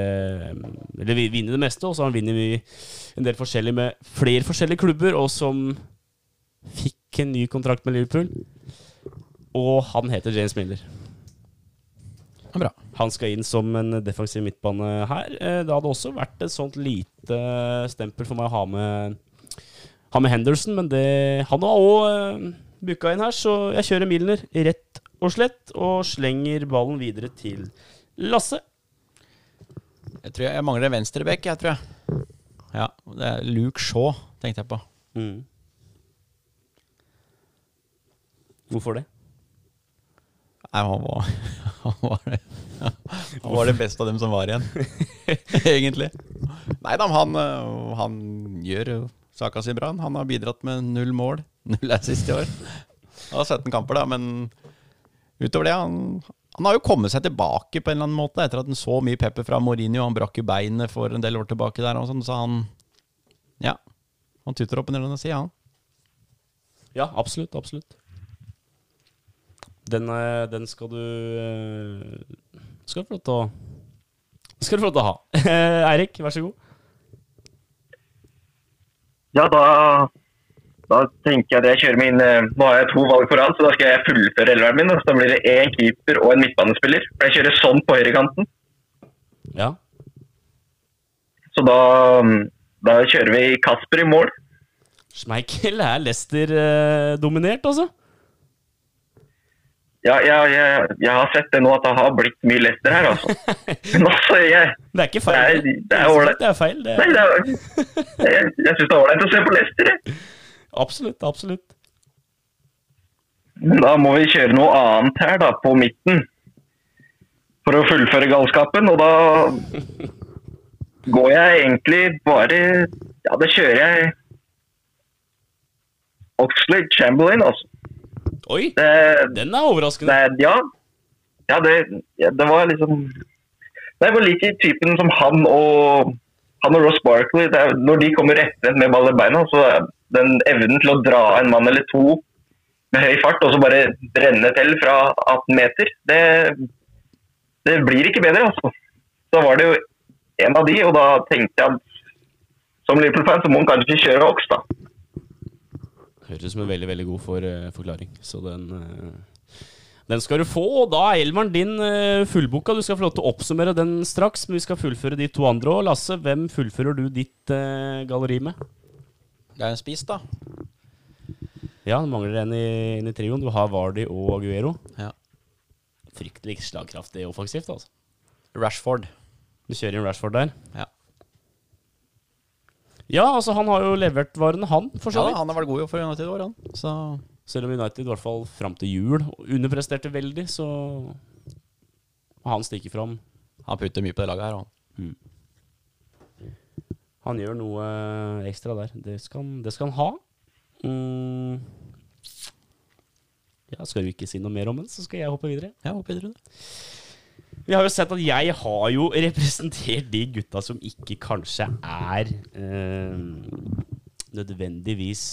Eller vi- vunnet det meste, og så har han vunnet en del forskjellig med flere forskjellige klubber, og som fikk en ny kontrakt med Liverpool. Og han heter James Miller. Bra. Han skal inn som en defensiv midtbane her. Eh, Det hadde også vært et sånt lite stempel for meg å ha med, ha med Henderson, men det, han har òg booka inn her, så jeg kjører Milner rett og slett og slenger ballen videre til Lasse. Jeg tror jeg, jeg mangler en venstrebekk, jeg, tror jeg. Ja, det er Luke Shaw, tenkte jeg på. Mm. Hvorfor det? Nei, han var, han var, det, han var det beste av dem som var igjen, egentlig. Nei da, han, øh, han gjør saka si bra. Han har bidratt med null mål. Null assist i år. Han har 17 kamper, da, men utover det han, han har jo kommet seg tilbake på en eller annen måte etter at han så mye pepper fra Mourinho. Han brakk jo beinet for en del år tilbake der, og sånn, så han Ja. Han tuter opp en del av sida, han. Ja, absolutt. Absolutt. Den, eh, den skal du eh, Skal du få lov til å Skal du få lov til å ha. Eirik, vær så god. Ja, da, da tenker jeg at jeg kjører min eh, Nå har jeg to valg rad, så da skal jeg fullføre elveren min. og Så da blir det én keeper og en midtbanespiller. For jeg kjører sånn på høyrekanten. Ja. Så da, da kjører vi Kasper i mål. Schmeichel er Leicester-dominert, altså. Ja, jeg, jeg, jeg har sett det nå at det har blitt mye Leicester her, altså. Men altså, jeg, Det er ikke feil. Det er- det er. Det er feil. Det nei, er, det er, jeg, jeg syns det er ålreit å se på Leicester. jeg. Absolutt. Absolutt. Men da må vi kjøre noe annet her, da, på midten. For å fullføre galskapen. Og da går jeg egentlig bare Ja, da kjører jeg Oxlade Chamberlain, altså. Oi, Det, den er overraskende. det, ja. Ja, det, ja, det var liksom Det var litt i typen som han og han og Ross Barkley. Når de kommer etter med ball i beina, så den evnen til å dra en mann eller to med høy fart og så bare brenne til fra 18 meter, det, det blir ikke bedre, altså. Så var det jo en av de, og da tenkte jeg at som Liverpool-fan så må han kanskje kjøre Ox, da. Høres ut som en veldig veldig god for, uh, forklaring. Så den uh Den skal du få. Og da er Elmaren din uh, fullboka. Du skal få lov til å oppsummere den straks, men vi skal fullføre de to andre òg. Lasse, hvem fullfører du ditt eh, galleri med? Det er en spiss, da. Ja, det mangler en i, inn i trioen. Du har Vardy og Aguero. Ja. Fryktelig slagkraftig offensivt, altså. Rashford. Du kjører inn Rashford der. Ja. Ja, altså han har jo levert varene, han, for så Ja, han har vært god for United i år, han. Så Selv om United i hvert fall fram til jul underpresterte veldig, så han stikker fram. han putter mye på det laget her. Han. Han gjør noe ekstra der. Det skal, det skal han ha. Mm. Ja, skal du ikke si noe mer om den, så skal jeg hoppe videre. Jeg hopper videre. Vi har jo sett at jeg har jo representert de gutta som ikke kanskje er eh, nødvendigvis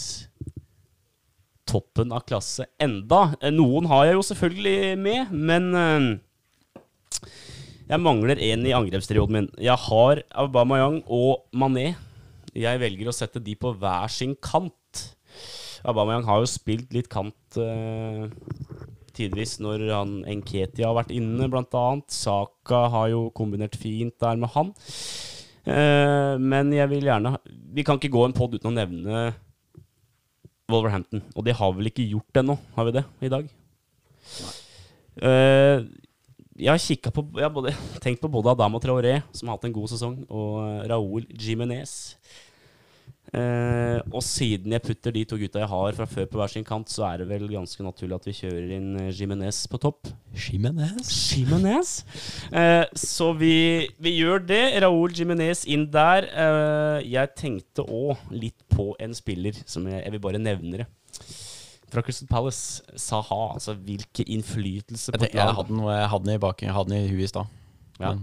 toppen av klasse enda. Eh, Noen har jeg jo selvfølgelig med, men eh, jeg mangler en i angrepstrioden min. Jeg har Aubameyang og Mané. Jeg velger å sette de på hver sin kant. Aubameyang har jo spilt litt kant eh, tidvis når han Enketi har vært inne, annet. Saka har jo kombinert fint der med han. Eh, men jeg vil gjerne Vi kan ikke gå en pod uten å nevne Wolverhampton. Og det har vi vel ikke gjort ennå, har vi det, i dag? Eh, jeg har på Jeg har både, tenkt på både Adama Traoré, som har hatt en god sesong, og Raoul Raúl Jimenez. Eh, og siden jeg putter de to gutta jeg har fra før på hver sin kant, så er det vel ganske naturlig at vi kjører inn eh, Jimenez på topp. Jimenez. Jimenez. Eh, så vi, vi gjør det. Raúl Jimenez inn der. Eh, jeg tenkte òg litt på en spiller som jeg, jeg vil bare nevne det. Fra Crystal Palace, Saha. Altså hvilken innflytelse på Jeg, jeg hadde den, jeg hadde den i baken, jeg hadde den i huet i stad. Ja.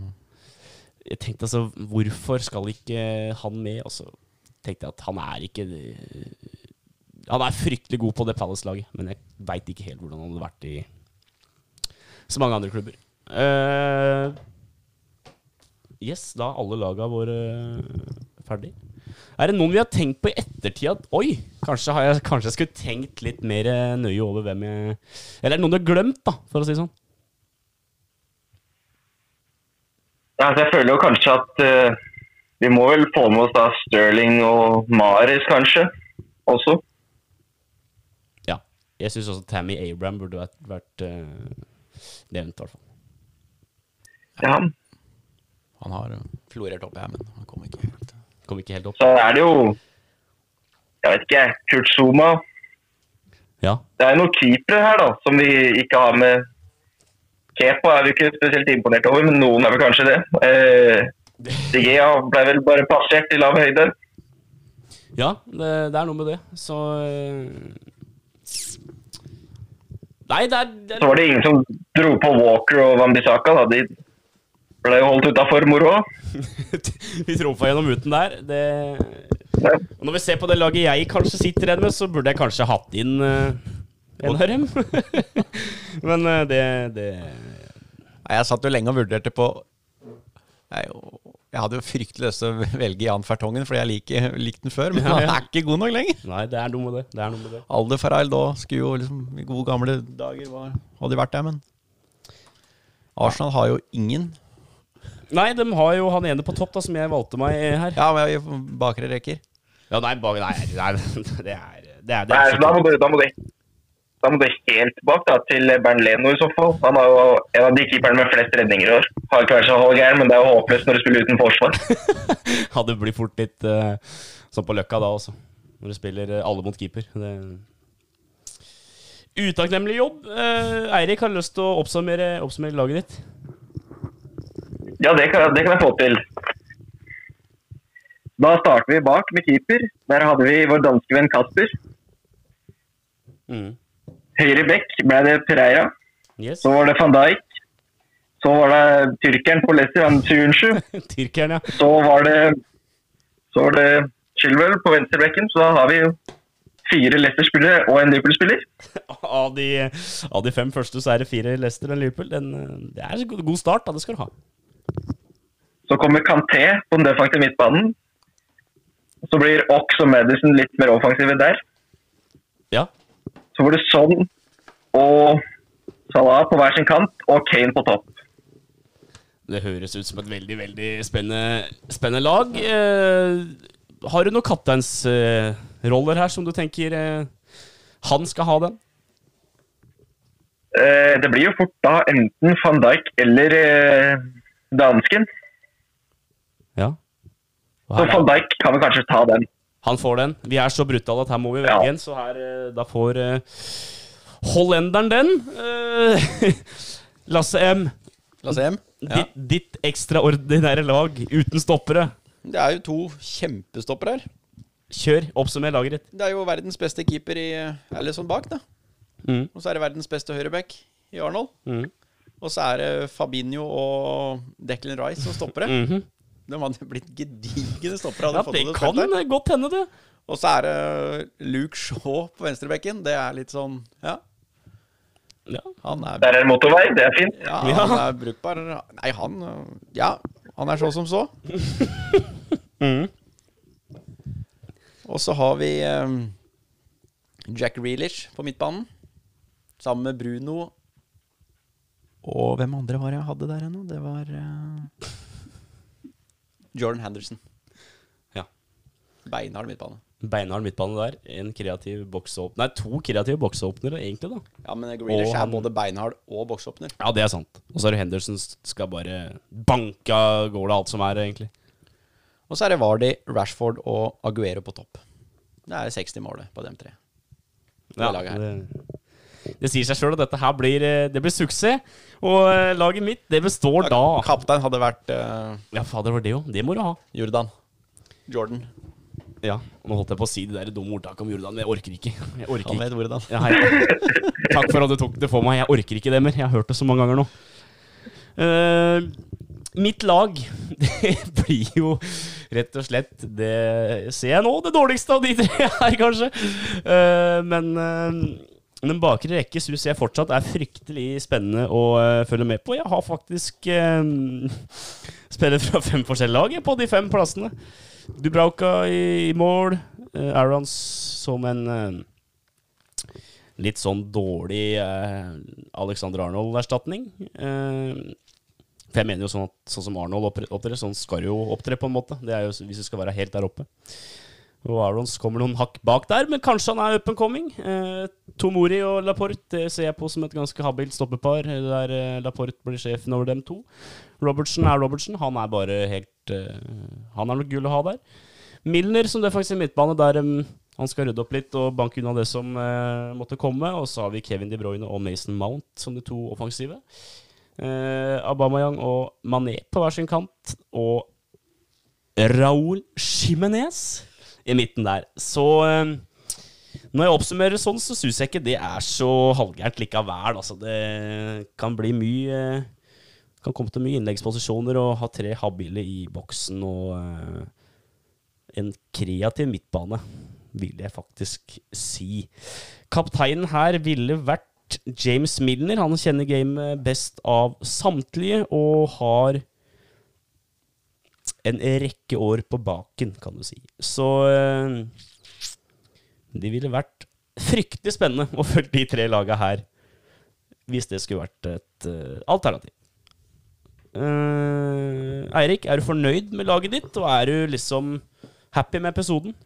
Jeg tenkte altså, hvorfor skal ikke han med? Og så tenkte jeg at han er ikke Han er fryktelig god på det Palace-laget, men jeg veit ikke helt hvordan han hadde vært i så mange andre klubber. Uh, yes, da er alle laga våre ferdig. Er det noen vi har tenkt på i ettertid at Oi, kanskje, har jeg, kanskje jeg skulle tenkt litt mer nøye over hvem jeg Eller er det noen du har glemt, da, for å si det sånn? Ja, altså jeg føler jo kanskje at uh, vi må vel få med oss da Sterling og Maris kanskje også. Ja. Jeg syns også Tammy Abraham burde vært, vært uh, nevnt, i hvert fall. Ja, Han har eh, florert opp i men han kom ikke helt Kom ikke helt opp. så er det jo Jeg vet ikke, Kurt Zuma. Ja. Det er noen keepere her da, som vi ikke har med. Kepa er vi ikke spesielt imponert over, men noen er vel kanskje det. Eh, Digea ble vel bare passert i lav høyde. Ja, det, det er noe med det. Så eh, Nei, det er, det Så er var det ingen som dro på Walker og Wambisaka. Da. De ble jo holdt utafor moro. Vi trumfa gjennom uten der. Det Og når vi ser på det laget jeg kanskje sitter igjen med, så burde jeg kanskje hatt inn uh, en av dem. Men uh, det, det Jeg satt jo lenge og vurderte på jeg, jeg hadde jo fryktelig lyst til å velge Jan Fertongen, fordi jeg liker, likte den før, men Ja, han er ikke god nok lenger. Nei, det er noe med det. Det er noe med det. Alder Farreil da skulle jo liksom i gode gamle dager var, hadde de vært der, men Arsenal har jo ingen. Nei, de har jo han ene på topp, da, som jeg valgte meg her. Ja, men i bakre rekker. Ja, nei, bak, nei, nei det er det er, det er nei, da må du, da må du, da må du helt bak da, til Bernt Leno i så fall. Han er jo en av de keeperne med flest redninger i år. Har ikke vært så halvgæren, men det er jo håpløst når du spiller uten forsvar. Ja, det blir fort litt uh, sånn på løkka da også. Når du spiller eh, alle mot keeper. Det... Utakknemlig jobb. Eh, Eirik har lyst til å oppsummere, oppsummere laget ditt. Ja, det kan, det kan jeg få til. Da starter vi bak med keeper. Der hadde vi vår danske venn Kasper. Mm. Høyre bekk ble det Pereira. Yes. Så var det van Dijk. Så var det tyrkeren på Leicester, han Sunshu. Tyrkeren, ja. Så var det så var det Chilwell på venstrebekken. Så da har vi fire Leicester-spillere og en Liverpool-spiller. Av de, av de fem første så er det fire Leicester og Liverpool. Den, det er en god- god start, da. Det skal du ha. Så kommer Kanté på den defensive midtbanen. Så blir Ox og Madison litt mer offensive der. Ja. Så blir det sånn og Salah på hver sin kant, og Kane på topp. Det høres ut som et veldig, veldig spennende, spennende lag. Eh, har du noen kapteinsroller Eh, roller her som du tenker eh, han skal ha den? Eh, det blir jo fort da enten van Dijk eller eh, dansken. Ja. Så van Dijk kan vi kanskje ta den. han får den. Vi er så brutale at her må vi Ja. velge en, så her eh, da får uh, hollenderen den. Uh, Lasse M. Lasse M? Ja. Ditt, ditt ekstraordinære lag uten stoppere. Det er jo to kjempestopper her. Kjør. Oppsummer laget ditt. Det er jo verdens beste keeper i Alison bak, da. Mm. Og så er det verdens beste høyreback i Arnold. Mm. Og så er det Fabinho og Declan Rice som stoppere. Mhm. De hadde blitt gedigne stoppere. Ja, det kan det godt hende, det. Og så er det Luke Shaw på venstrebekken. Det er litt sånn Ja, Ja. han er, Der er det motorvei, det er fint. ja, Ja. han er brukbar. Nei, han Ja, han er så som så. mm. Og så har vi um, Jack Reelish på midtbanen. Sammen med Bruno. Og hvem andre var det jeg hadde der ennå? Det var eh, Jordan Henderson. Ja. Beinhard midtbane. Beinhard midtbane der. En kreativ boksåpner Nei, to kreative boksåpnere, egentlig, da. Ja, men Grealish er både beinhard og boksåpner. Ja, det er sant. Og så er det Henderson skal bare banke av gårde alt som er, egentlig. Og så er det Vardy, Rashford og Aguero på topp. Det er 60-målet på dem tre. Det Ja, laget her. det, det sier seg sjøl at dette her blir, eh, det blir suksess. Og eh, laget mitt, det består da Kaptein hadde vært uh, Ja, fader, var det jo. Det må du ha. Jordan. Jordan. Ja, Nå holdt jeg på å si det der dumme ordtaket om Jordan, men jeg orker ikke. Jeg orker ikke. vet. Ja. Takk for at du tok det for meg. Jeg orker ikke det mer. Jeg har hørt det så mange ganger nå. Uh, mitt lag, det blir jo rett og slett Det ser jeg nå, det dårligste av de tre her, kanskje. Uh, men eh, den bakre rekke syns jeg fortsatt er fryktelig spennende å uh, følge med på. Jeg har faktisk uh, spillere fra fem forskjellige lag på de fem plassene. Dubrauka i, i mål. Uh, Arons som en uh, litt sånn dårlig Alexander Arnold-erstatning. Eh, for jeg mener jo sånn at sånn som Arnold opptre- opptrer, sånn skal jo opptre, på en måte. Det er jo hvis du skal være helt der oppe. Og Arons kommer noen hakk bak der, men kanskje han er up and coming. Eh, Tomori og Laporte det ser jeg på som et ganske habilt stoppepar, der eh, Laporte blir sjefen over dem to. Robertsen er Robertsen. Han er bare helt eh, Han er noe gull å ha der. Milner som defensiv midtbane, der han skal rydde opp litt og banke unna det som eh, måtte komme. Og så har vi Kevin De Bruyne og Mason Mount som de to offensive. Eh, Abamayang og Mané på hver sin kant. Og Raúl Jimenez i midten der. Så eh, når jeg oppsummerer sånn, så syns jeg ikke det er så halvgærent likevel. Altså, det kan bli mye eh, Kan komme til mye innleggsposisjoner og ha tre habile i boksen og eh, en kreativ midtbane, vil jeg faktisk si. Kapteinen her ville vært James Milner. Han kjenner gamet best av samtlige og har en rekke år på baken, kan du si. Så eh, det ville vært fryktelig spennende å følge de tre laga her, hvis det skulle vært et uh, alternativ. Uh, Eirik, er du fornøyd med laget ditt, og er du liksom happy med episoden?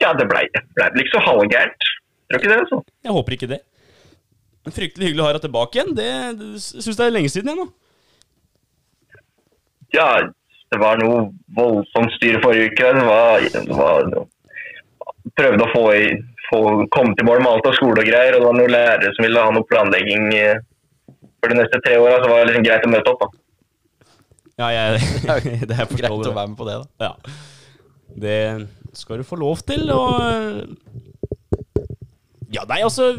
Ja, det blei ble vel ikke så halvgærent. Tror ikke det, altså. Jeg håper ikke det. Fryktelig hyggelig å ha deg tilbake igjen. Det, det syns jeg er lenge siden jeg nå. Ja, det var noe voldsomt styr forrige uke. Det var, det var Prøvde å få, i, få komme til mål med alt av skole og greier. Og det var noen lærere som ville ha noe planlegging eh, for de neste tre åra. Så det var liksom greit å møte opp. da. Ja, jeg, det er Greit å være med på det, da. Ja. Det skal du få lov til, og Ja, nei, altså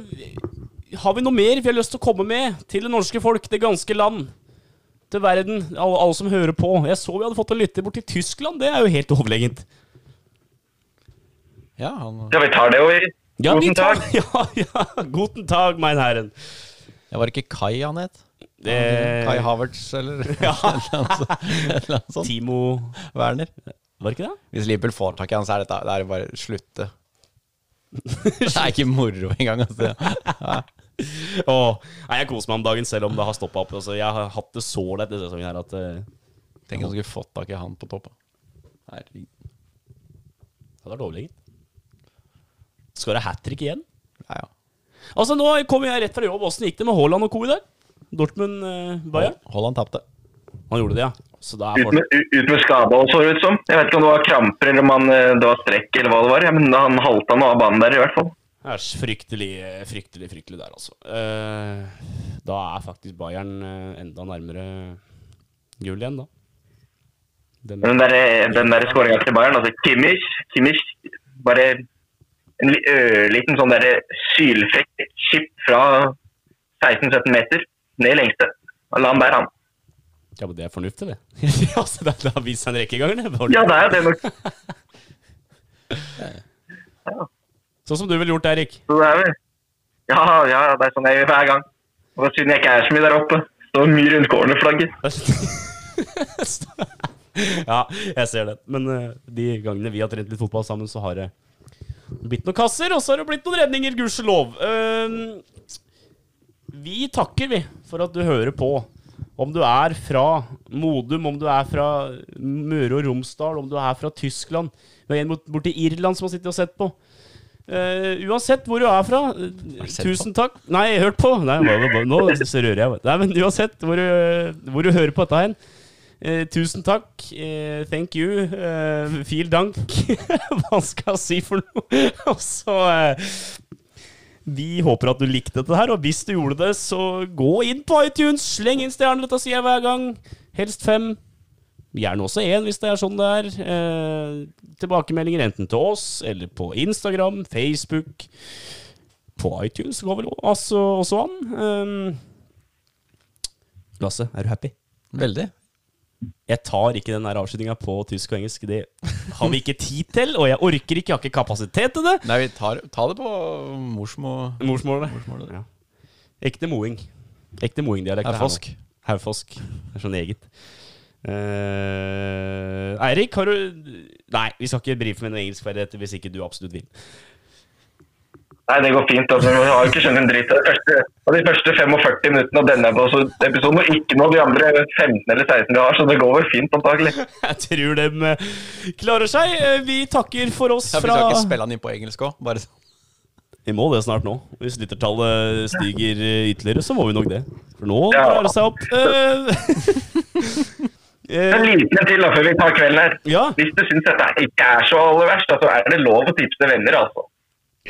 Har vi noe mer vi har lyst til å komme med til det norske folk, det ganske land? Til verden, alle, alle som hører på. Jeg så vi hadde fått en lytter bort til Tyskland. Det er jo helt overlegent. Ja, han, Ja, vi tar det over. Ja, Guten Tag. ja, ja, Guten Tag, mein Herren. det var ikke Kai han het? Det, Kai Havertz, eller Ja. eller et annet sånt. Timo Werner. Var det ikke det? Hvis Liverpool får tak i han, så er det, det er bare å slutte. Det er ikke moro engang. Altså. Åh, nei, jeg koser meg om dagen, selv om det har stoppa opp. Altså, jeg har hatt det så lett denne sesongen her at uh, Tenk om du skulle fått tak i han på topp. Herregud. Det Hadde vært overlegent. Skal det hat trick igjen? Ja, ja. Altså, nå kommer jeg rett fra jobb. Åssen gikk det med Haaland og co. i dag? Dortmund-Bayern? Haaland tapte. Han gjorde det, ja. Er Ut med, ut med skade og så det ut som. Jeg vet ikke om det var kramper eller om han, eh, det var strekk eller hva det var. Ja, men han halta nå av banen der i hvert fall. Æsj, fryktelig, fryktelig, fryktelig der, altså. Eh, da er faktisk Bayern eh, enda nærmere gull igjen, da. Den, den der, den der skåringa til Bayern, altså Kimmich, Kimmich bare en li- ørliten sånn sylfrekk chip fra 16-17 meter ned i lengste. La han der, han. ja, men det er fornuftig, det. altså, det det har vist seg en rekke ganger, det. Ja, det er det nok. Sånn som du ville gjort, Erik. Så er Ja, ja, det er sånn jeg gjør hver gang. Og er jeg ikke er så mye der oppe. Står mye rundt cornerflagget. ja, jeg ser det. Men eh, de gangene vi har trent litt fotball sammen, så har det blitt noen kasser, og så har det blitt noen redninger, gudskjelov. Uh, vi takker, vi, for at du hører på. Om du er fra Modum, om du er fra Møre og Romsdal, om du er fra Tyskland Vi har en bort- borti Irland som har sittet og sett på. Eh, uansett hvor du er fra, uh, tusen takk. Nei, hørt på. Nei, bare, bare, nå rører jeg. Nei, men uansett hvor du, hvor du hører på dette hen, Eh, tusen takk. Eh, thank you. Uh, feel dank. Hva skal jeg si for noe? Og så Vi håper at du likte dette her, og hvis du gjorde det, så gå inn på iTunes. Sleng inn stjernene, dette sier jeg hver gang. Helst fem. Gjerne også én, hvis det er sånn det er. Eh, tilbakemeldinger enten til oss, eller på Instagram, Facebook. På iTunes går vel også, også an. Eh, Lasse, er du happy? Veldig. Jeg tar ikke den der avslutninga på tysk og engelsk. Det har vi ikke tid til, og jeg orker ikke. Jeg har ikke kapasitet til det. Nei, vi tar, tar det på morsmål, Morsmålet. Morsmålet. Ja. Ekte moing. Ekte moingdialekt. Haufosk. Haufosk. Det er sånn eget. Eh, Eirik, har du Nei, vi skal ikke brife med noen engelskferdigheter hvis ikke du absolutt vil. Nei, det går fint. altså. Vi har jo ikke skjønt en dritt av de første, av de første 45 minuttene av denne episoden, og ikke noe av de andre 15 eller 16 vi har, så det går vel fint antagelig. Jeg tror de eh, klarer seg. Eh, Vi takker for oss fra vi skal ikke spille han inn på engelsk òg. Bare sånn. Vi må det snart nå. Hvis lyttertallet stiger ytterligere, så må vi nok det. For nå drar det seg opp. Eh, En liten en til da, før vi tar kvelden her. ja. Hvis du syns dette ikke er så aller verst, så er det lov å tipse venner, altså.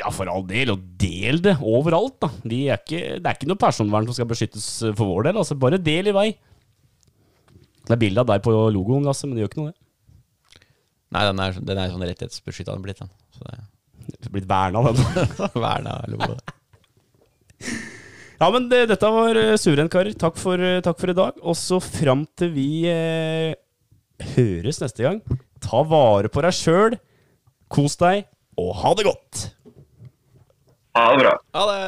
ja, for all del. Og del det overalt, da. De er ikke, det er ikke noe personvern som skal beskyttes eh, for vår del. Altså, bare del i vei. Det er bilde av deg på logoen, Lasse, men det gjør ikke noe, det. Nei, den er, den er sånn rettighetsbeskytta den blitt, den. Så det er blitt verna, den. er verna logo. Ja, men det, dette var uh, suverent, karer. Takk for, eh, takk for i dag. Og så fram til vi eh, høres neste gang, ta vare på deg sjøl, kos deg, og ha det godt! Ha det bra. Ha det!